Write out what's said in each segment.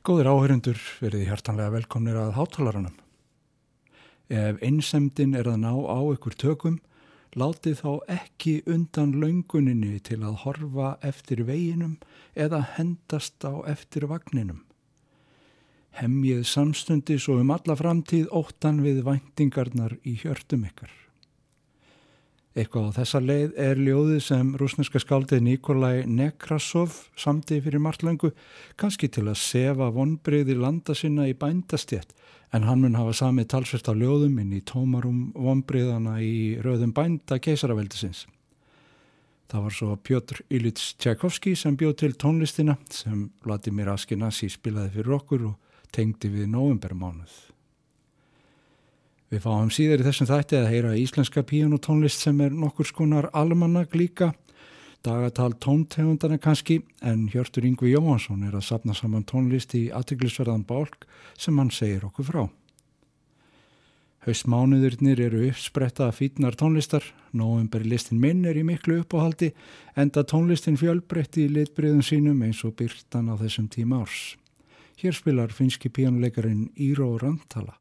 Góðir áhörundur verið hjartanlega velkomnir að hátalarannum. Ef einsemdin er að ná á ykkur tökum, látið þá ekki undan launguninni til að horfa eftir veginum eða hendast á eftir vagninum. Hemmið samstundis og um alla framtíð óttan við væntingarnar í hjörtum ykkar. Eitthvað á þessa leið er ljóðið sem rúsneska skáldið Nikolai Nekrasov samtið fyrir marglöngu, kannski til að sefa vonbreyði landa sinna í bændastjett, en hann mun hafa samið talsvert á ljóðum inn í tómarum vonbreyðana í rauðum bænda keisaraveldisins. Það var svo Pjótr Ilits Tchaikovski sem bjóð til tónlistina sem Vladimir Askenasi spilaði fyrir okkur og tengdi við novembermánuð. Við fáum síðar í þessum þætti að heyra íslenska píjónutónlist sem er nokkur skonar almanag líka, dagatal tóntegundana kannski, en Hjörtur Yngvi Jóhansson er að sapna saman tónlist í aðteglisverðan bálk sem hann segir okkur frá. Haustmánuðurnir eru uppspretta fítnar tónlistar, novemberlistin minn er í miklu uppáhaldi, enda tónlistin fjölbreytti í litbriðum sínum eins og byrtan á þessum tíma árs. Hér spilar finski píjónuleikarin Író Randtala.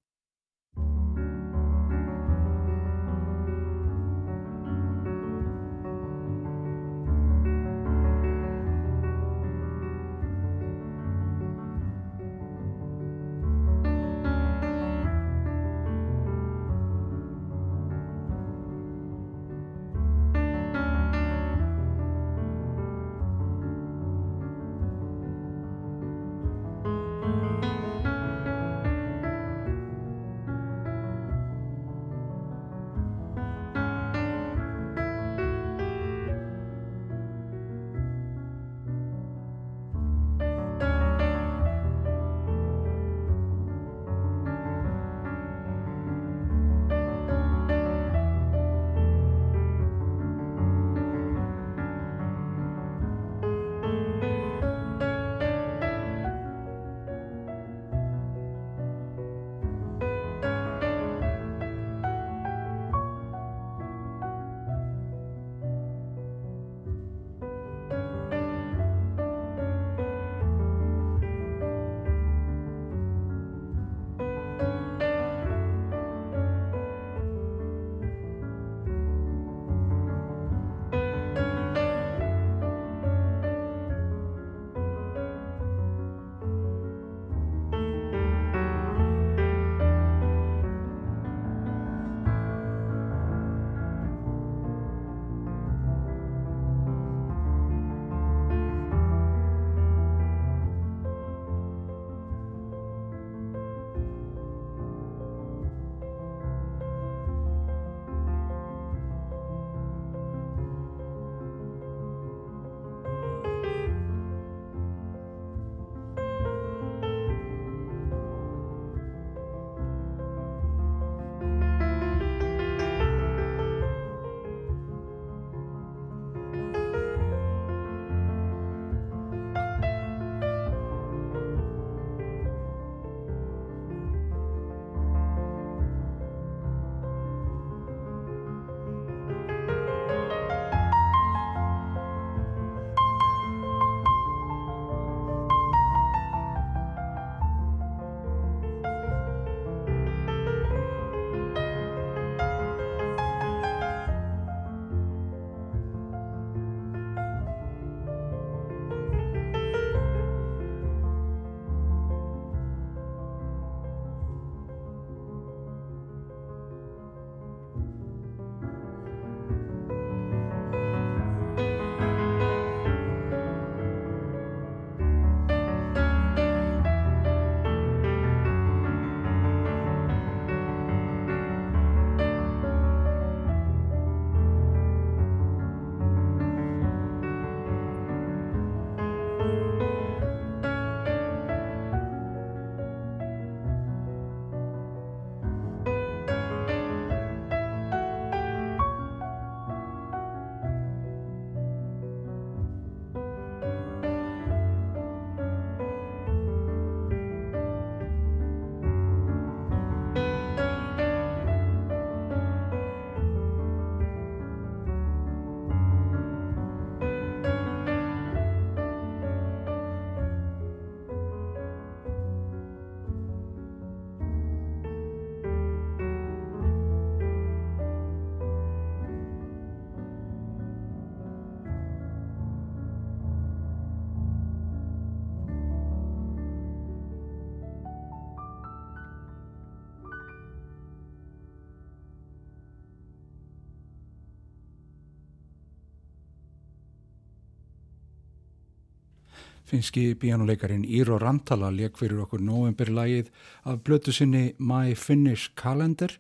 Finski bíjánuleikarin Íro Rantala leik fyrir okkur novemberlægið af blötu sinni My Finnish Calendar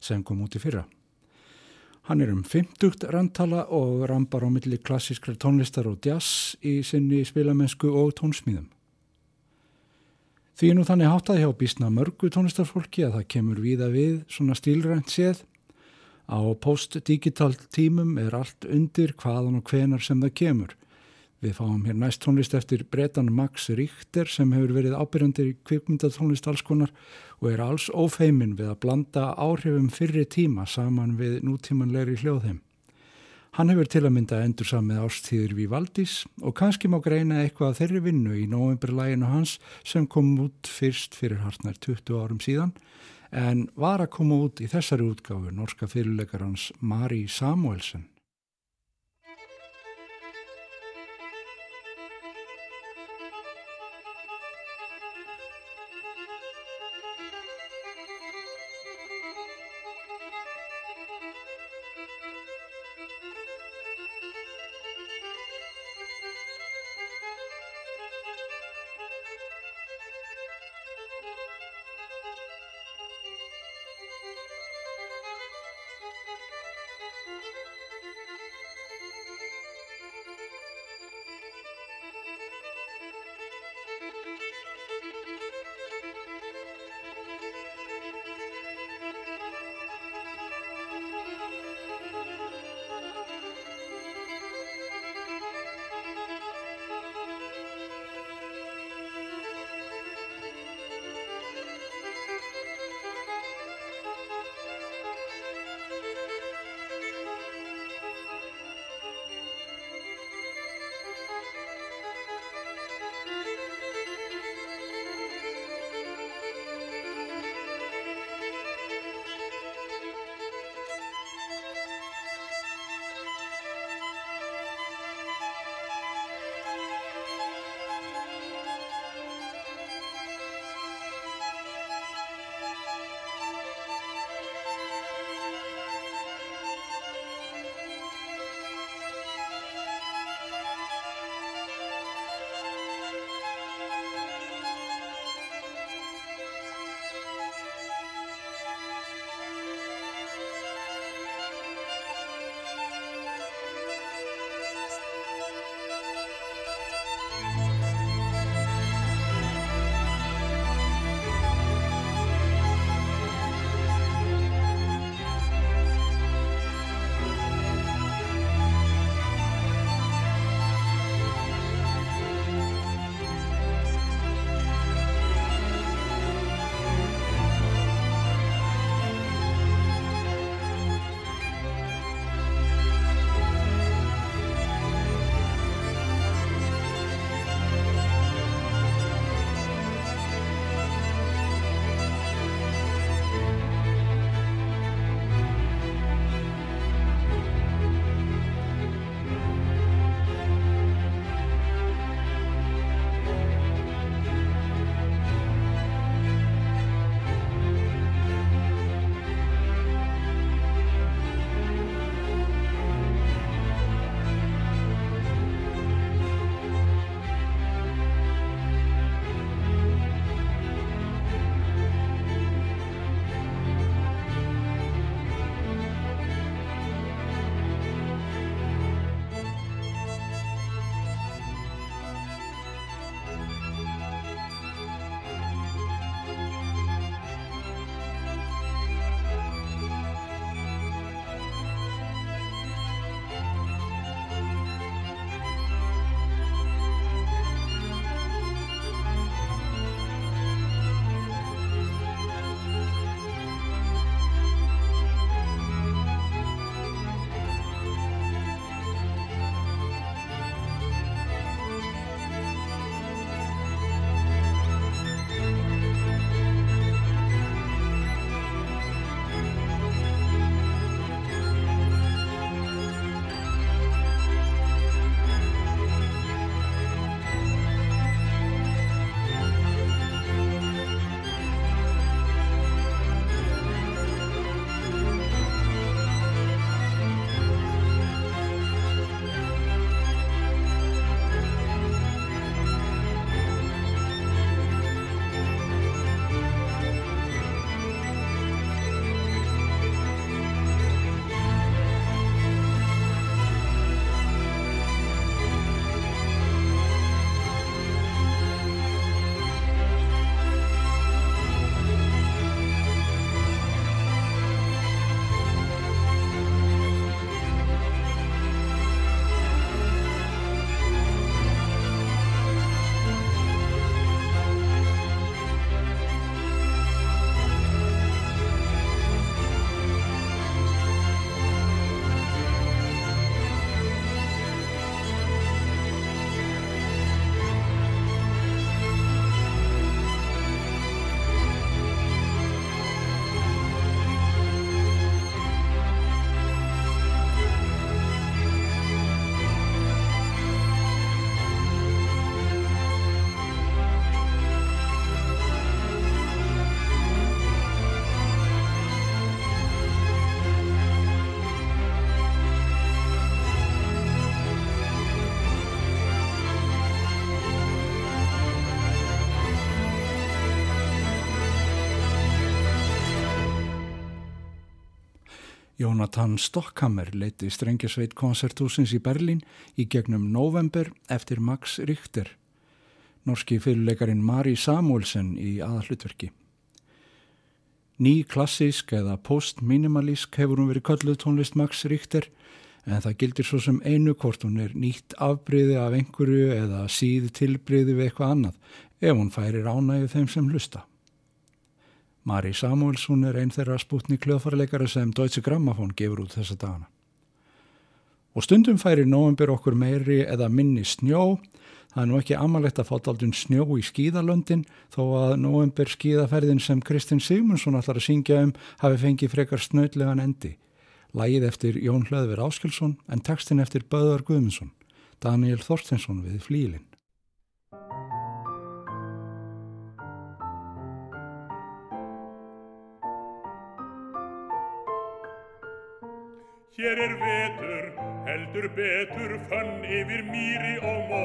sem kom út í fyrra. Hann er um 50 Rantala og rambar á milli klassískra tónlistar og jazz í sinni spilamennsku og tónsmíðum. Því nú þannig háttaði hjá bísna mörgu tónlistarfólki að það kemur víða við svona stílrænt séð. Á post-digital tímum er allt undir hvaðan og hvenar sem það kemur. Við fáum hér næst tónlist eftir bretan Max Richter sem hefur verið ábyrjandir í kvikmyndatónlist alls konar og er alls ófeimin við að blanda áhrifum fyrri tíma saman við nútímanleiri hljóðheim. Hann hefur til að mynda endur samið ástíður við Valdís og kannski má greina eitthvað þeirri vinnu í novemberlæginu hans sem kom út fyrst fyrir hartnær 20 árum síðan en var að koma út í þessari útgáfu norska fyrirleikarans Mari Samuelsen. Jónatan Stockhammer leiti Strengjasveit koncerthúsins í Berlín í gegnum november eftir Max Richter, norski fyrirleikarin Mari Samuelsen í aðallutverki. Ný klassísk eða post-minimalísk hefur hún verið kölluð tónlist Max Richter en það gildir svo sem einu hvort hún er nýtt afbreyði af einhverju eða síð tilbreyði við eitthvað annað ef hún færir ánægju þeim sem hlusta. Mari Samuelsson er einn þeirra spútni kljóðfarleikara sem Deutsche Grammophon gefur út þessa dagana. Og stundum færir nóvembur okkur meiri eða minni snjó. Það er nú ekki amalegt að fáta aldrei snjó í skíðalöndin þó að nóvembur skíðaferðin sem Kristinn Sigmundsson allar að syngja um hafi fengið frekar snöðlegan endi. Lægið eftir Jón Hlöðver Áskilsson en textin eftir Böðar Guðmundsson, Daniel Þorstinsson við Flílinn. Hér er vetur, heldur betur, fönn yfir mýri og mó.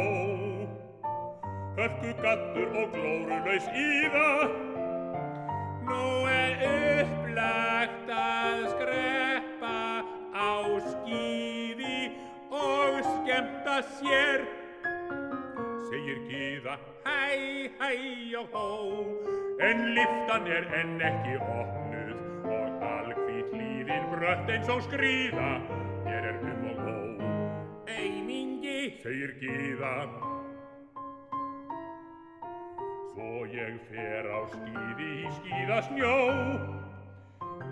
Hörku gattur og glórulaus í það. Nú er upplagt að skref skýði og skemta sér segir Gíða hæ hæ og hó en liftan er enn ekki og líðin brött eins og skrýða mér er um og hó Eimingi segir Gíða svo ég fer á skýði í skýðasnjó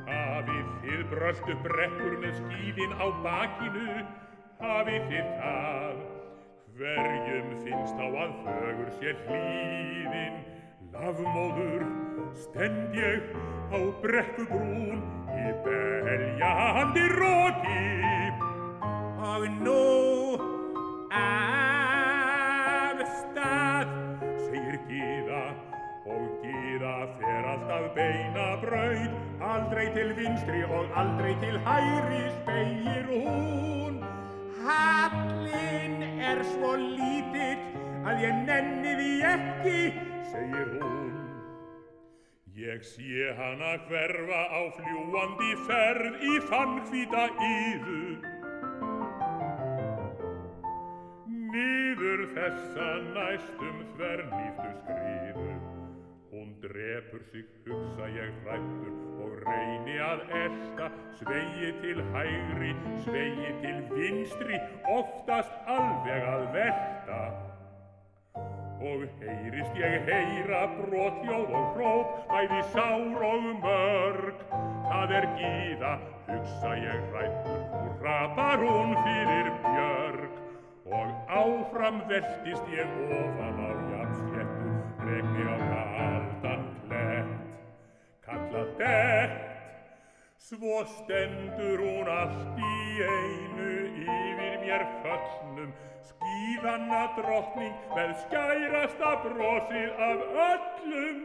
Hafið þið bröstu brekkur með skýðin á bakinu, hafið þið það. Hverjum finnst á að fögur sér hlýðin, lafmóður, stend ég á brekkubrún í beljandi róki. Og nú af stað, segir Gíða, og Gíða fer alltaf beina brauð, Aldrei til vinstri og aldrei til hæri spegir hún. Hallin er svo lítill að ég nenni því ekki, segir hún. Ég sé hana hverfa á fljúandi ferð í fannfýta íðu. Nýður þessa næstum þvernýftu skriðu. Hún drepur sig, hugsa ég hrættur og reyni að elda, svegi til hægri, svegi til vinstri, oftast alveg að velta. Og heyrist ég heyra brotjóð og hróp, bæði sár og mörg. Það er gíða, hugsa ég hrættur, og rapar hún fyrir björg. Og áfram veltist ég ofan á jafnsléttu, regni á kaldan klett, kalla dett. Svo stendur hún allt í einu yfir mér föllnum, skíðanna drottning með skærasta brosið af öllum.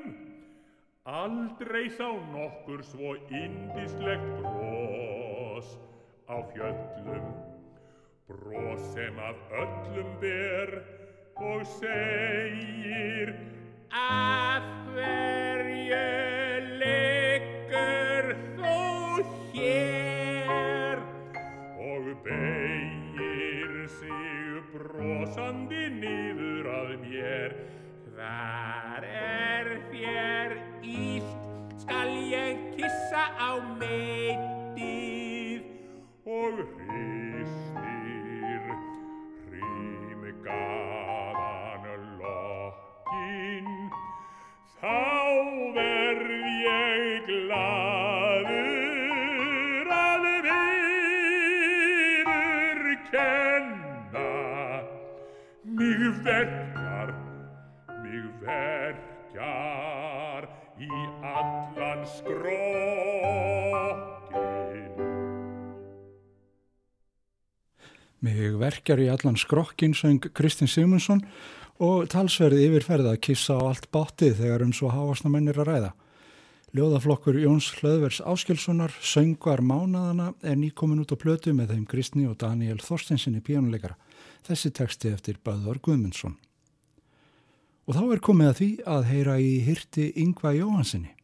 Aldrei sá nokkur svo indislegt bros á fjöllum, bros sem af öllum ber og segir Af hverju beigir sig brosandi niður að mér. Hvar er þér íst skal ég kissa á meitið og hristir hrímgaðan lokkin þá verð ég verkjar mig verkjar í allan skrokkin Mig verkjar í allan skrokkin söng Kristinn Sigmundsson og talsverði yfirferða að kissa á allt báttið þegar um svo háasna mennir að ræða. Ljóðaflokkur Jóns Hlöðvers Áskilssonar, Söngvar Mánadana, er nýkomin út á plötu með þeim Kristni og Daniel Þorstensinni píjónuleikara. Þessi teksti eftir Böðvar Guðmundsson. Og þá er komið að því að heyra í hirti Yngva Jóhansinni.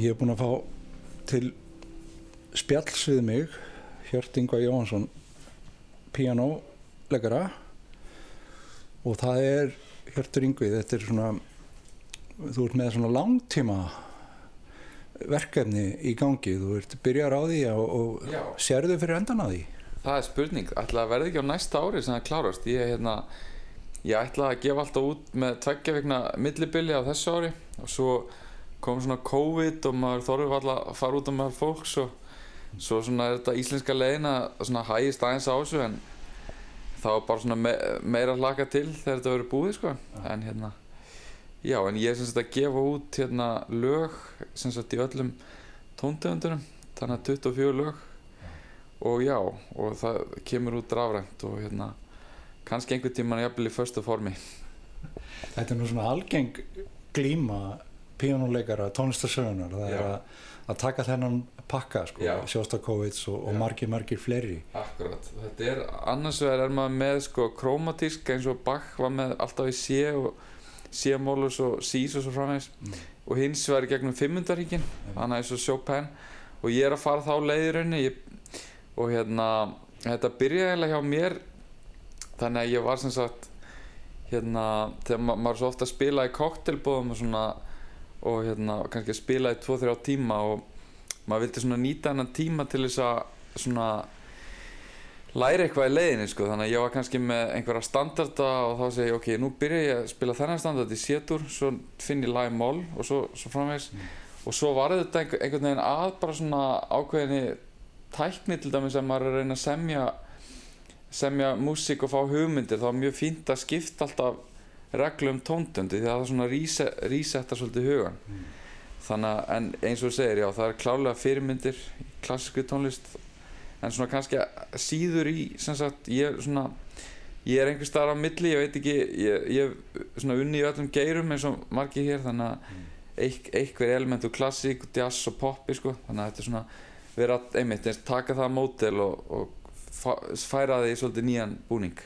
Ég hef búin að fá til spjalls við mig Hjört Ingvar Jóhansson pianolegara og það er Hjörtur Ingvi, þetta er svona þú ert með svona langtíma verkefni í gangi. Þú ert byrjar á því og, og sérðu fyrir endan á því? Það er spurning, ætla að verði ekki á næsta ári sem það klárast. Ég, hérna, ég ætla að gefa alltaf út með tveggja vikna millibili á þessu ári. Og svo kom svona COVID og maður þorfið alltaf að fara út á meðal fólks og svo svona er þetta íslenska leiðin að svona hægist aðeins á þessu en það var bara svona me meira hlaka til þegar þetta verið búið sko. En hérna, já, en ég er sem sagt að gefa út hérna lög sem sagt í öllum tóntegundunum, þannig að 24 lög. Og já, og það kemur út rafrænt og hérna kannski einhvern tíman jafnvel í förstu formi. Þetta er nú svona algeng glíma píjónuleikara, tónlistarsögunar það er að, að taka þennan pakka sko. Sjóstakovits og, og margir, margir fleiri. Akkurat, þetta er annars vegar er maður með sko krómatísk eins og Bach var með alltaf í C og C-mólus og Cs og svo framvegs Mm. og hins vegar gegnum fimmundaríkin hann er og Chopin. Og ég er að fara þá leiðirunni ég, og hérna þetta byrjaði eiginlega hjá mér þannig að ég var sem sagt hérna þegar ma maður svo ofta spila í koktelbóðum og svona og hérna kannski að spila í 2-3 tíma og maður vildi svona nýta hennan tíma til þess að svona læra eitthvað í leiðinni sko. Þannig að ég var kannski með einhverja standarda og þá segi ég ok, nú byrja ég að spila þennan standard í sétur svo finn ég lag í mól og svo, svo framvegs og svo var þetta einhver, einhvern veginn að bara svona ákveðinni tækni til dæmis að maður er að reyna að semja semja músík og fá hugmyndir. Þá er mjög fínt að skipta alltaf reglu um tóntöndi því að það resetar svolítið hugan þannig að en eins og þú segir já það er klálega fyrirmyndir í klassísku tónlist en svona kannski síður í sem sagt ég er svona ég er einhver staðar á milli, ég veit ekki ég, hef svona unni í öllum geirum eins og margir hér þannig að eik, einhver element úr klassík, jazz og poppi sko. Þannig að þetta er svona vera einmitt eins taka það mótel og, og færa það í svolítið nýjan búning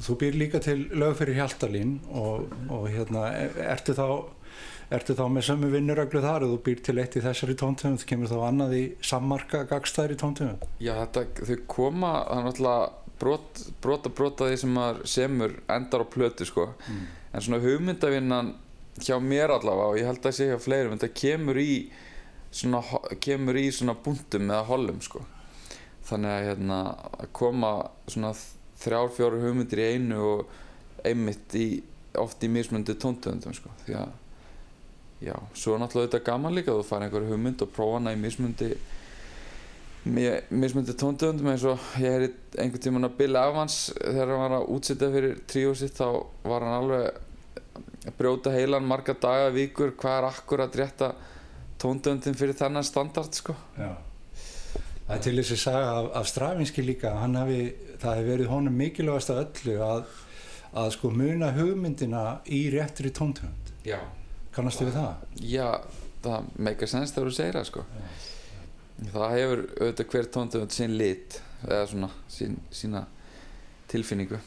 Þú býr líka til lög fyrir Hjaltalín og, og hérna, ertu þá, ertu þá með sömu vinnureglu þar og þú býr til eitt í þessari tóntegund, kemur þá annað í sammarka gagstæðri tóntegund? Já, þetta, þau koma, það er náttúrulega brot, brota brota því sem maður semur endar á plötu sko Mm. en svona hugmyndavinnan hjá mér allavega og ég held að sé hjá fleirum þetta kemur í svona, kemur í svona búndum eða hollum sko þannig að hérna koma svona þrjár, fjóru hugmyndir í einu og einmitt í oft í mismundi tóntöndum sko því að já, svo er náttúrulega þetta gaman líka þú fær einhver hugmynd og prófa hana í mismundi mi- mismundi tóntöndum eins og ég heyri einhvern tímann að Bill Evans þegar hann var að útsetja fyrir tríó sitt þá var hann alveg að brjóta heilan marga daga, vikur hvað er akkurat rétta tóndöndin fyrir þennan standard sko Já. Það er til þessi saga af, af Stravinski líka, hann hafi, það hefur verið honum mikilvægast af öllu að, að sko muna hugmyndina í réttri tóntönd. Já, Kannastu við það? já það make a sense þegar þú segir það sko það hefur auðvitað hver tóndönd sinn lit eða svona sín, sína tilfinningu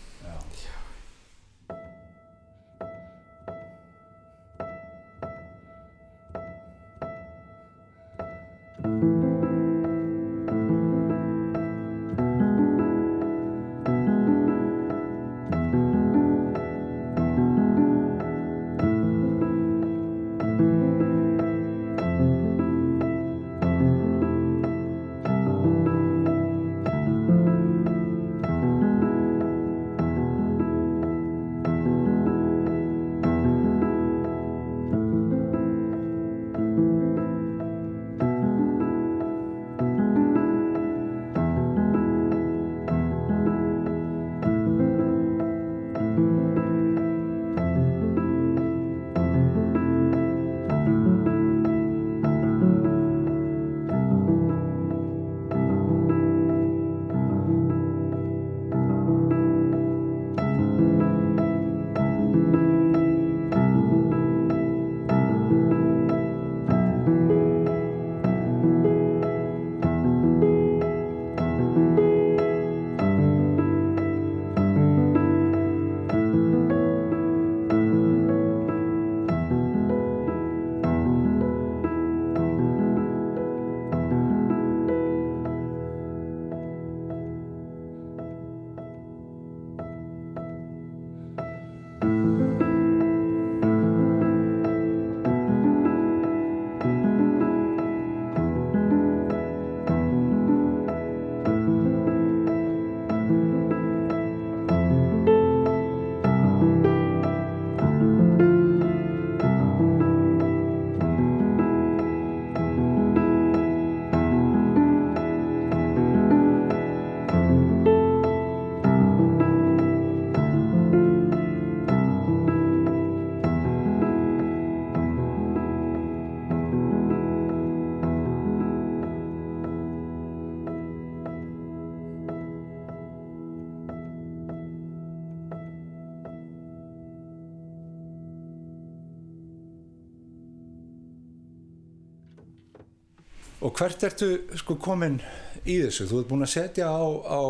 hvert ertu sko komin í þessu? Þú ert búin að setja á, á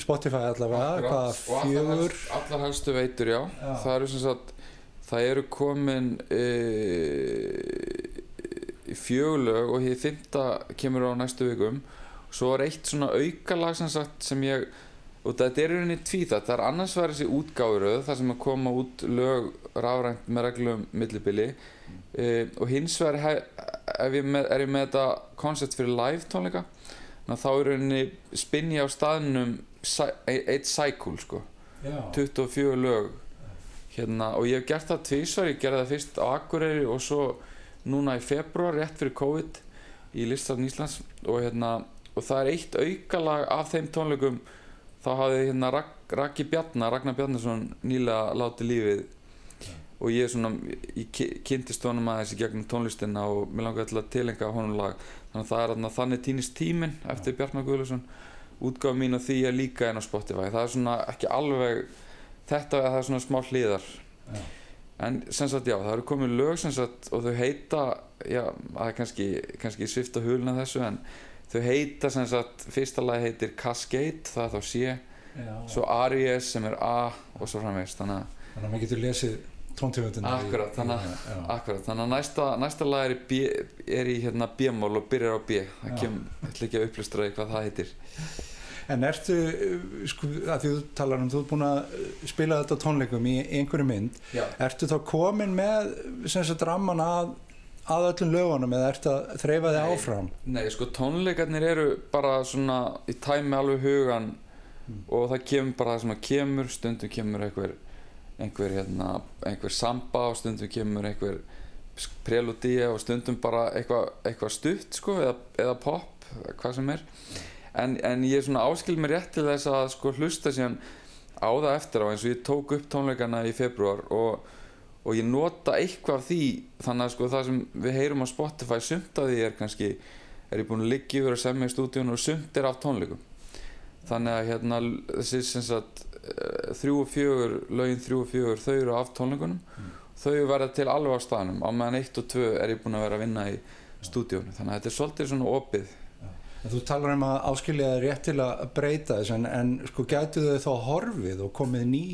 Spotify allavega, hvað, og allar, fjögur? allar helstu veitur já. Já. það eru sem sagt það eru komin e, í fjögulög og hér fymta kemur á næstu vikum svo er eitt svona aukalag sem sagt sem ég og þetta er í rauninni tvíþætt, það er annars verið þessi útgáfuröð þar sem að koma út lög rafrænt með reglum millibili mm. og hins vegar ef ég með, er ég með þetta koncept fyrir live tónleika. Ná, þá er rauninni spinn ég á staðnum cy- e- eitt cycle sko. Já, 24 lög. Hérna, og ég hef gert það tvísvar, ég gerði það fyrst á Akureyri og svo núna í februar rétt fyrir COVID í Listarn Íslands. Og, hérna, og það er eitt aukalag af þeim tónleikum. Þá hafði hérna Raki Bjarnar, Ragnar Bjarnarsson nýlega látið lífið og ég, svona, ég kynntist honum aðeins í gegnum tónlistina og mér langaði til að tilenga honum lag. Þannig að það er þarna þannig týnist tíminn eftir Bjarnar Guðlusson útgáð mín og því er líka inn á Spotify. Það er svona ekki alveg þetta það er svona smá hliðar. Já. en sem sagt já, það eru komið lög sem sagt og þau heita já, það er kannski, kannski svifta hulna þessu en þau heita sem sagt fyrsta lagi heitir Cascade, það er þá C. Já. svo Aries sem er A og svo framvegist þannig að Þannig að maður getur lesið tóntegundina. í- Akkurat, í- já. Akkurat, þannig að næsta, næsta lag er í, B, er í hérna B-mól og byrjar á B. Það Já. kem, ég ætla ekki að upplustra því hvað það heitir. En ertu, uh, sko, að því þú talar um, þú ert búin að uh, spila þetta tónleikum í einhverju mynd, Já. ertu þá komin með sem sagt ramman að, að öllum lögunum eða ertu að þreyfa þig áfram? Nei, sko tónleikarnir eru bara svona í tæmi alveg hugan og það kemur bara það sem að kemur stundum kemur einhver einhver, hérna, einhver samba og stundum kemur einhver preludía og stundum bara eitthvað eitthva stutt sko eða, eða pop, hvað sem er. En, en ég áskil mér rétt til þess að sko hlusta síðan á það eftir á eins og ég tók upp tónleikana í februar og, og ég nota eitthvað af því þannig að sko það sem við heyrum á Spotify sumt af því er kannski er ég búinn að liggja yfir að semja í stúdíun og sumt er af tónleikum. Þannig að hérna þessi sem sagt þrjú og fjögur, lögin þrjú og fjögur þau eru af tónleikunum. Þau verða til alveg á staðnum. Á meðan eitt og tvö er ég búinn að vera að vinna í stúdíunum þannig að þetta er svolítið svona opið. En Þú talar um að áskilja þig rétt til að breyta þess en, en sko gætu þau þá horfið og komið ný,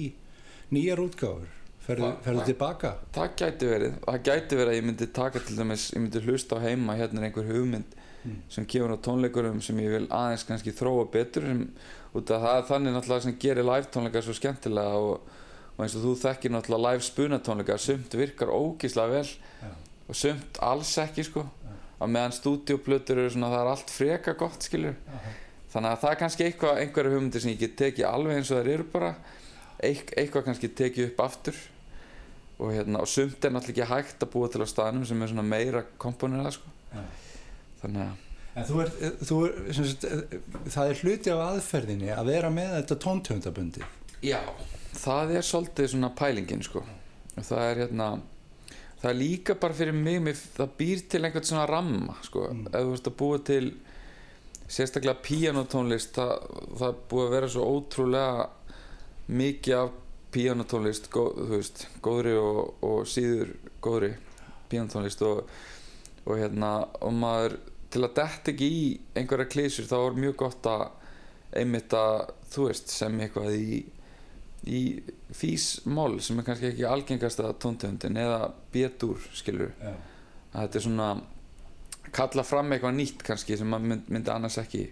nýjar útgáfur? Ferðu, tilbaka? það gæti verið, það gæti verið að ég myndi taka til dæmis, ég myndi hlusta á heima hérna er einhver hugmynd sem kemur á tónleikurum sem ég vil aðeins kannski þróa betur sem, út af það þannig náttúrulega sem gerir live tónleika svo skemmtilega og, og eins og þú þekkir náttúrulega live spunatónleika sumt virkar ógíslega vel Já. og sumt alls ekki sko á meðan stúdíoplötur eru svona það er allt freka gott skilur þannig að það er kannski eitthvað, einhverja hugmyndir sem ég get tekið alveg eins og þær eru bara Eit, eitthvað kannski tekið upp aftur og, hérna, og sumt er náttúrulega ekki hægt að búa til á staðnum sem er svona meira komponera sko. Já. Þannig að En þú er, þú er, sagt, það er hluti af aðferðinni að vera með þetta tóntöfundabundi. já, það er svolítið svona pælingin sko. það er hérna það er líka bara fyrir mig mér, það býr til einhvern svona ramma sko. ef þú veist að búa til sérstaklega píanotónlist það, það búið að vera svo ótrúlega mikið af píanotónlist góð, veist, góðri og, og síður góðri píanotónlist og, og hérna og maður til að detta ekki í einhverja klísur þá er mjög gott að einmitt að þú veist sem eitthvað í í físmál sem er kannski ekki algengasta tóntegundin eða bétur skilur Já. að þetta er svona kalla fram eitthvað nýtt kannski sem maður mynd, myndi annars ekki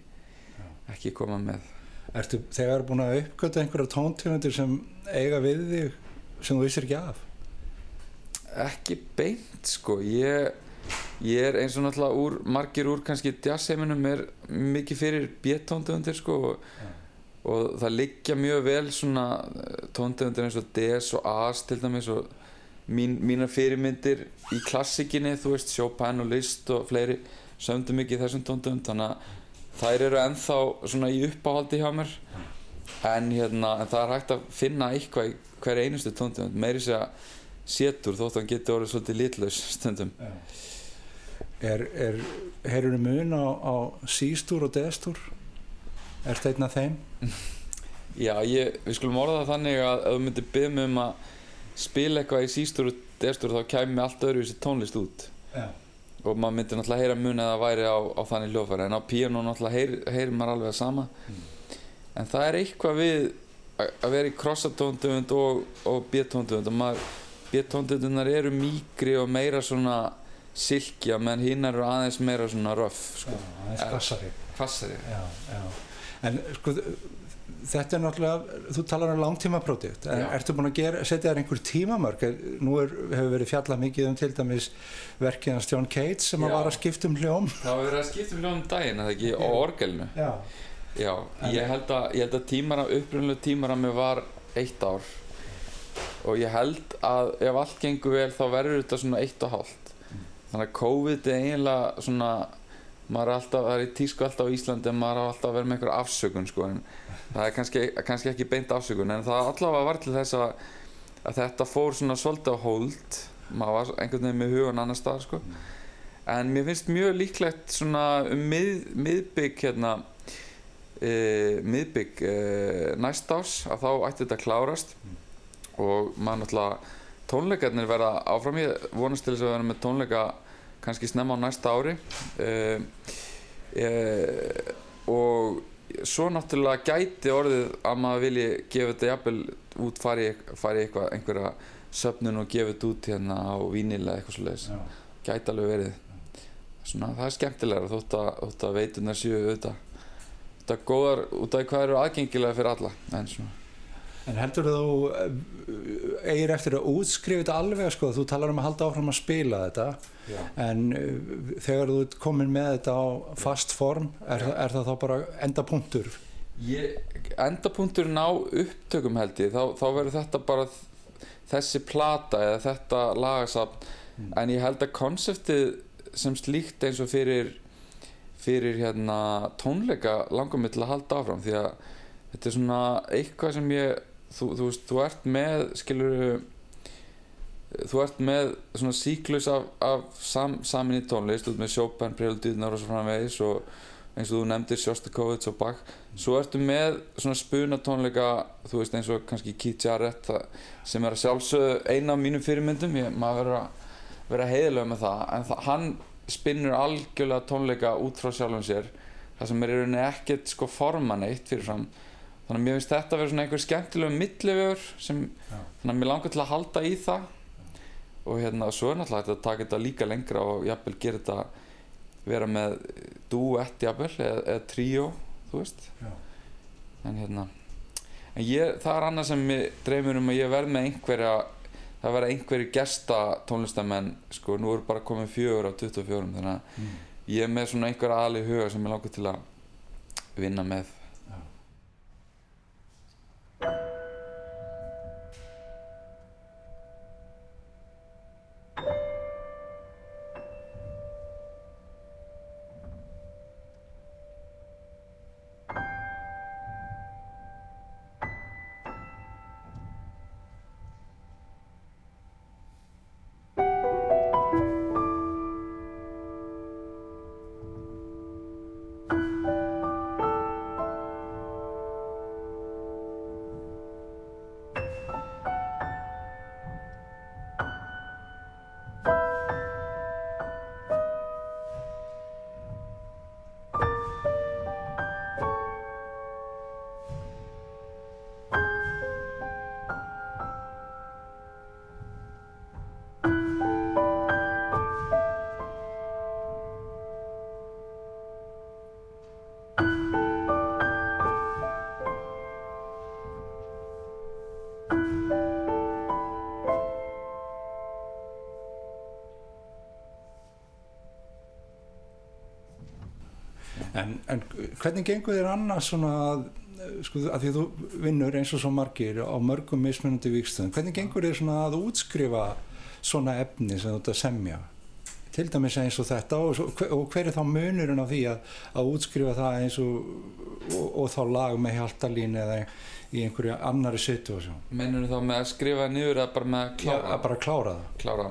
ekki koma með Ertu þegar búin að uppgöta einhverja tóntöfundir sem eiga við þig sem þú vissir ekki af? ekki beint sko ég, ég er eins og náttúrulega úr, margir úr kannski jazzheiminum er mikið fyrir bétóntegundir sko og, og það liggja mjög vel svona tóntegundir eins og Ds og As til dæmis og mín, mínar fyrirmyndir í klassikinni þú veist Chopin og Liszt og fleiri sömdu mikið þessum tóntegund þannig að þær eru ennþá svona í uppáhaldi hjá mér. En, hérna, en það er hægt að finna eitthvað í hver einustu tóntegund meiri segja sétur þótt að hann geti orðið svolítið litlaus stundum Er, er, heyrur þú mun á, á sístúr og destúr? Er þetta einn af þeim? Já, ég, við skulum orða það þannig að ef myndir byggja mig um að spila eitthvað í sístur og destur þá kæmi allt öðruvísi tónlist út Já. og maður myndi náttúrulega heyra mun eða væri á, á þannig hljófæri en á píano náttúrulega heyr, heyrir maður alveg að sama en það er eitthvað við að vera í krossatóndöfund og, og bétóndöfund og maður bétóndöfundunar eru mýkri og meira svona silki að meðan hinnar eru aðeins meira svona röff sko. er skassari. hvassari Já, já. En sko, þetta er náttúrulega, þú talar um langtíma projekt, en Já. ertu búin að gera, setja þér einhver tímamörk? Er- Nú er, hefur verið fjallað mikið um til dæmis verkið hans John Cates sem að Já. var að skipta um hljóm. það var verið að skipta um hljóðum daginn eða ekki, á orgelinu Já. Já, ég held að, ég held að tímara, upprunnulega tímarami var eitt ár og ég held að ef allt gengur vel þá verður þetta svona eitt og hálft þannig að COVID er eiginlega svona maður er alltaf, það er í tísku alltaf á Íslandi en maður er alltaf að vera með einhver afsökun sko, en það er kannski, kannski ekki beint afsökun en það allavega var til þess að, að þetta fór svona svolítið á hold maður var einhvern veginn með hugan annar stað sko. en mér finnst mjög líklegt svona um mið, miðbygg hérna e, miðbygg e, næst ás að þá ætti þetta klárast og maður náttúrulega tónleikarnir verða áfram. Ég vonast til þess að vera með tónleika kannski snemma á næsta ári. E, e, og svo náttúrulega gæti orðið að maður vilji gefa þetta jafnvel út fari, fari eitthvað, einhverja söfnun og gefa þetta út hérna á vínil eða eitthvað svo leiðis Já. gæti alveg verið. Svona, það er skemmtilega þótt að, þótt að veitunar séu auðvitað þetta góðar út af hvað eru aðgengilega fyrir alla en svona En heldur þú uh, eigir eftir að útskrifa þetta alveg sko, þú talar um að halda áfram að spila þetta Já. en uh, þegar þú ert komin með þetta á fast form er, er það þá bara enda punktur? Ég, endapunkturinn á upptökum held ég, þá, þá verður þetta bara þessi plata eða þetta lagasafn, en ég held að konseptið sem slíkt eins og fyrir fyrir hérna tónleika langar mig til að halda áfram því að þetta er svona eitthvað sem ég þú, þú veist, þú ert með skilur þú ert með svona síklus af, af sam, saminni tónlist, út með Chopin, Preludiðnar og svo framvegis og eins og þú nefndir Sjóstakovits og Bach. Svo ertu með svona spuna tónleika þú veist eins og kannski Keith Jarrett sem er sjálfsögðu eina af mínum fyrirmyndum. Ég maður verður að vera heiðilega með það en það, hann spinnur algjörlega tónleika út frá sjálfum sér það sem er í rauninni ekkert sko forman eitt fyrirfram þannig að mér finnst þetta að vera svona einhver skemmtilega millivör sem Já. þannig að mér langar til að halda í það og hérna svo er náttúrulega að taka þetta líka lengra og jafnvel gera þetta vera með duett jafnvel eða, eða tríó þú veist Já. en hérna en ég, það er annað sem ég dreymir um að ég verð með einhverja það verða einhverju gesta tónlistamenn sko, nú eru bara komið fjögur á 24 þannig að Mm. ég er með svona einhverja aðli huga sem ég langar til að vinna með En, en hvernig gengur þér annars svona að, sko, að því þú vinnur eins og svo margir á mörgum mismunandi vikstöðum, hvernig gengur þér svona að útskrifa svona efni sem þú ert að semja? Til dæmis eins og þetta og, svo- og hver er þá munurinn á því að, að útskrifa það eins og, og, og þá lag með hjaltalín eða í einhverju annari situasjón? mennur þá með að skrifa niður eða bara með að klára að bara klára það. klára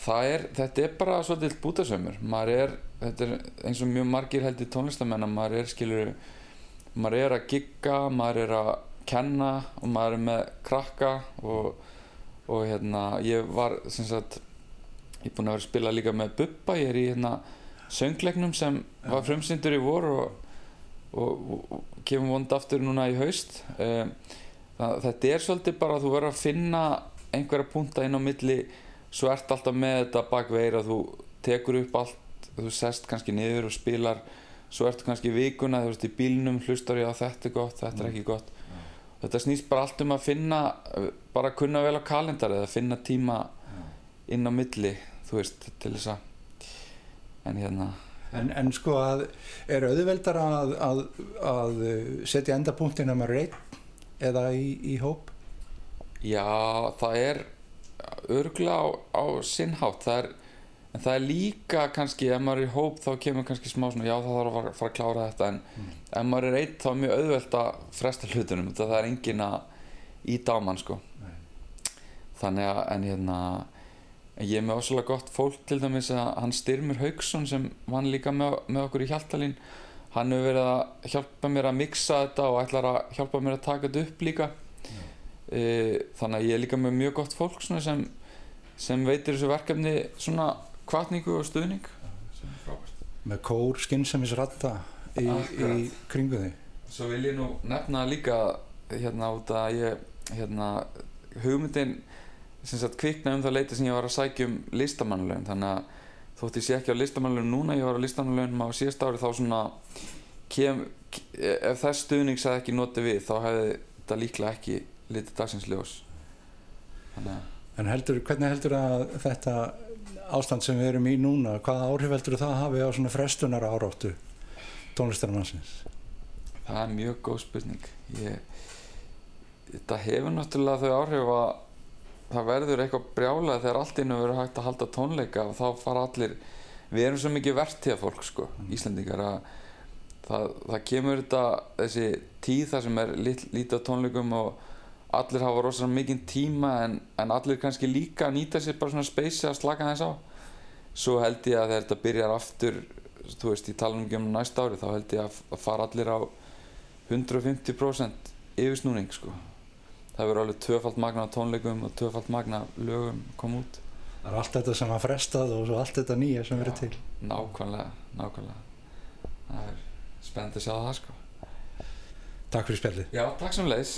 það er, þetta er bara svolítið bútasömmur maður er, þetta er eins og mjög margir heldur tónlistamenn að maður er skilur maður er að gigga maður er að kenna og maður er með krakka og, og hérna ég var sem sagt ég er búinn að vera að spila líka með Bubba ég er í hérna söngleiknum sem var frumsyndur í vor og, og, og, kemur vond aftur núna í haust. Um, það, þetta er svolítið bara að þú verður að finna einhverja punta inn á milli svo ert alltaf með þetta bakveir að þú tekur upp allt þú sest kannski niður og spilar svo ertu kannski vikuna, þú veist í bílnum hlustar ég á þetta er gott, þetta er ekki gott. Þetta snýst bara allt um að finna bara að kunna vel á kalendar eða finna tíma inn á milli þú veist, til þess að en hérna. En, en sko að er auðveldar að, að, að setja endapunktin að maður einn eða í, í hóp? Já, það er örgulega á, á sinnhátt það er, en það er líka kannski ef maður er í hóp þá kemur kannski smá svona já það þarf að fara, að klára þetta en ef maður er einn þá er mjög auðvelt að fresta hlutunum. Það er engin að íta á mann sko. Nei. þannig að en hérna ég er með ósvöldlega gott fólk til dæmis að hann Styrmir Haugsson sem vann líka með, með okkur í Hjaltalín hann hefur verið að hjálpa mér að mixa þetta og ætlar að hjálpa mér að taka þetta upp líka. E, þannig að ég er líka með mjög gott fólk svona sem, sem veitir þessu verkefni svona kvartningu og stuðning? Sem er frábært. Með kór skynnsemisratta í, í kringu þig? Svo vil ég nú nefna líka hérna út að ég hérna hugmyndin sem sagt kviknaði um það leiti sem ég var að sækja um listamannlaun þannig að þótt ég sé ekki á listamannlaun núna ég var á listamannlaun á síðast ári þá svona kem, ef þess stuðnings að ekki noti við þá hefði þetta líklega ekki litið dagsins ljós. Þannig að En heldur, hvernig heldur að þetta ástand sem við erum í núna, hvaða áhrif heldur það hafi á svona frestunar áráttu tónlistarmannsins? það er mjög góð spurning ég, þetta hefur náttúrulega þau áhrif að það verður eitthvað brjálað þegar allt innum verður hægt að halda tónleika og þá fara allir við erum svo mikið vertíða fólk sko, Íslandingar að það, það kemur þetta þessi tíð þar sem er lítið á tónleikum og allir hafa rosalega mikið tíma en, en allir kannski líka nýta sér bara svona speysi að slaka þess á. Svo held ég að þegar þetta byrjar aftur þú veist, ég tala um ekki um næsta ári þá held ég að, að fara allir á 150% yfirsnúning sko. Það verður alveg tvöfalt magna tónleikum og tvöfalt magna lögum koma út. Það er allt þetta sem að frestað og allt þetta nýja sem verður til. nákvæmlega, nákvæmlega. Það er spennt að sjá það sko. Takk fyrir spjallið. já, takk sem leiðis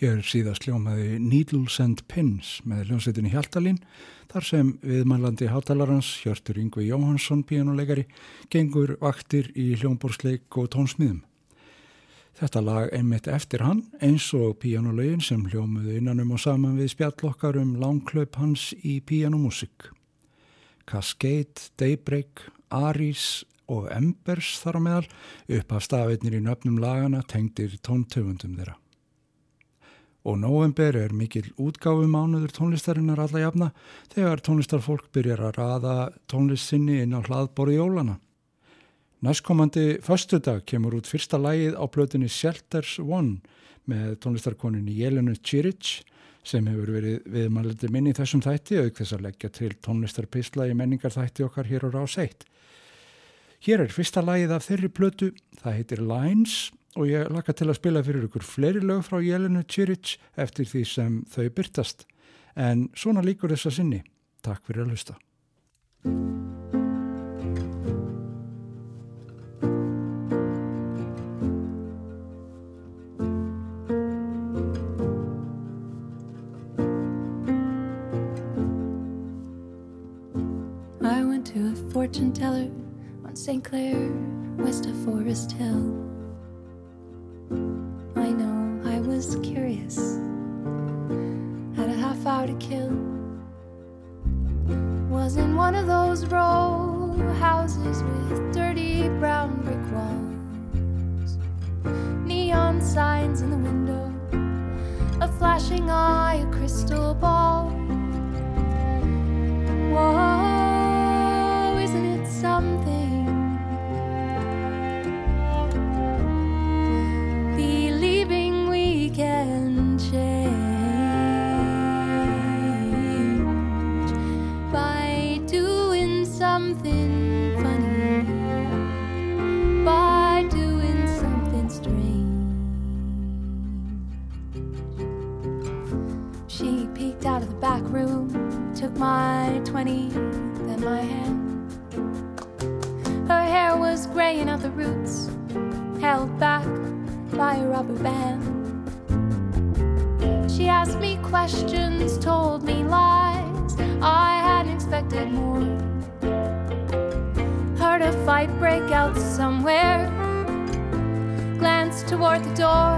Hér síðast hljómaði Needles and Pins með hljómsveitinni Hjaltalín þar sem viðmælandi hátalarans Hjörtur Yngvi Jóhansson, píjánuleikari, gengur vaktir í hljómborsleik og tónsmiðum. Þetta lag einmitt eftir hann eins og píjánulegin sem hljómuðu innanum og saman við spjallokkar um langklaup hans í píjánumúsik. Cascade, Daybreak, Aris og Embers þar á meðal upp af stafeitnir í nöfnum lagana tengdir tóntöfundum þeirra og november er mikil útgáfu mánuður tónlistarinnar alla jafna þegar tónlistarfólk byrjar að raða tónlist sinni inn á hlaðbóri jólana. Næstkomandi föstudag kemur út fyrsta lægið á blötunni Shelters One með tónlistarkoninni Jelenu Čiric sem hefur verið viðmæliti minni þessum þætti auk þess að leggja til tónlistarpisla í menningar þætti okkar hér á ráseitt. Hér er fyrsta lægið af þeirri blötu, það heitir Lines og ég laka til að spila fyrir ykkur fleiri lög frá Jelenu Čiric eftir því sem þau byrtast. En svona líkur þessa sinni. Takk fyrir að hlusta. I went to a fortune teller on St. Clair, west of Forest Hill. I know I was curious, had a half hour to kill. Was in one of those row houses with dirty brown brick walls, neon signs in the window, a flashing eye, a crystal ball. Whoa, isn't it something? Door.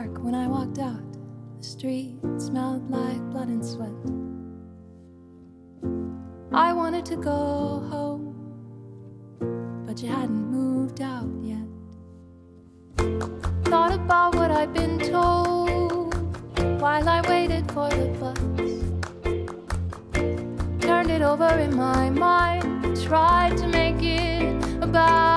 Dark when I walked out. The street smelled like blood and sweat. I wanted to go home, but you hadn't moved out yet. Thought about what I'd been told while I waited for the bus. Turned it over in my mind, tried to make it about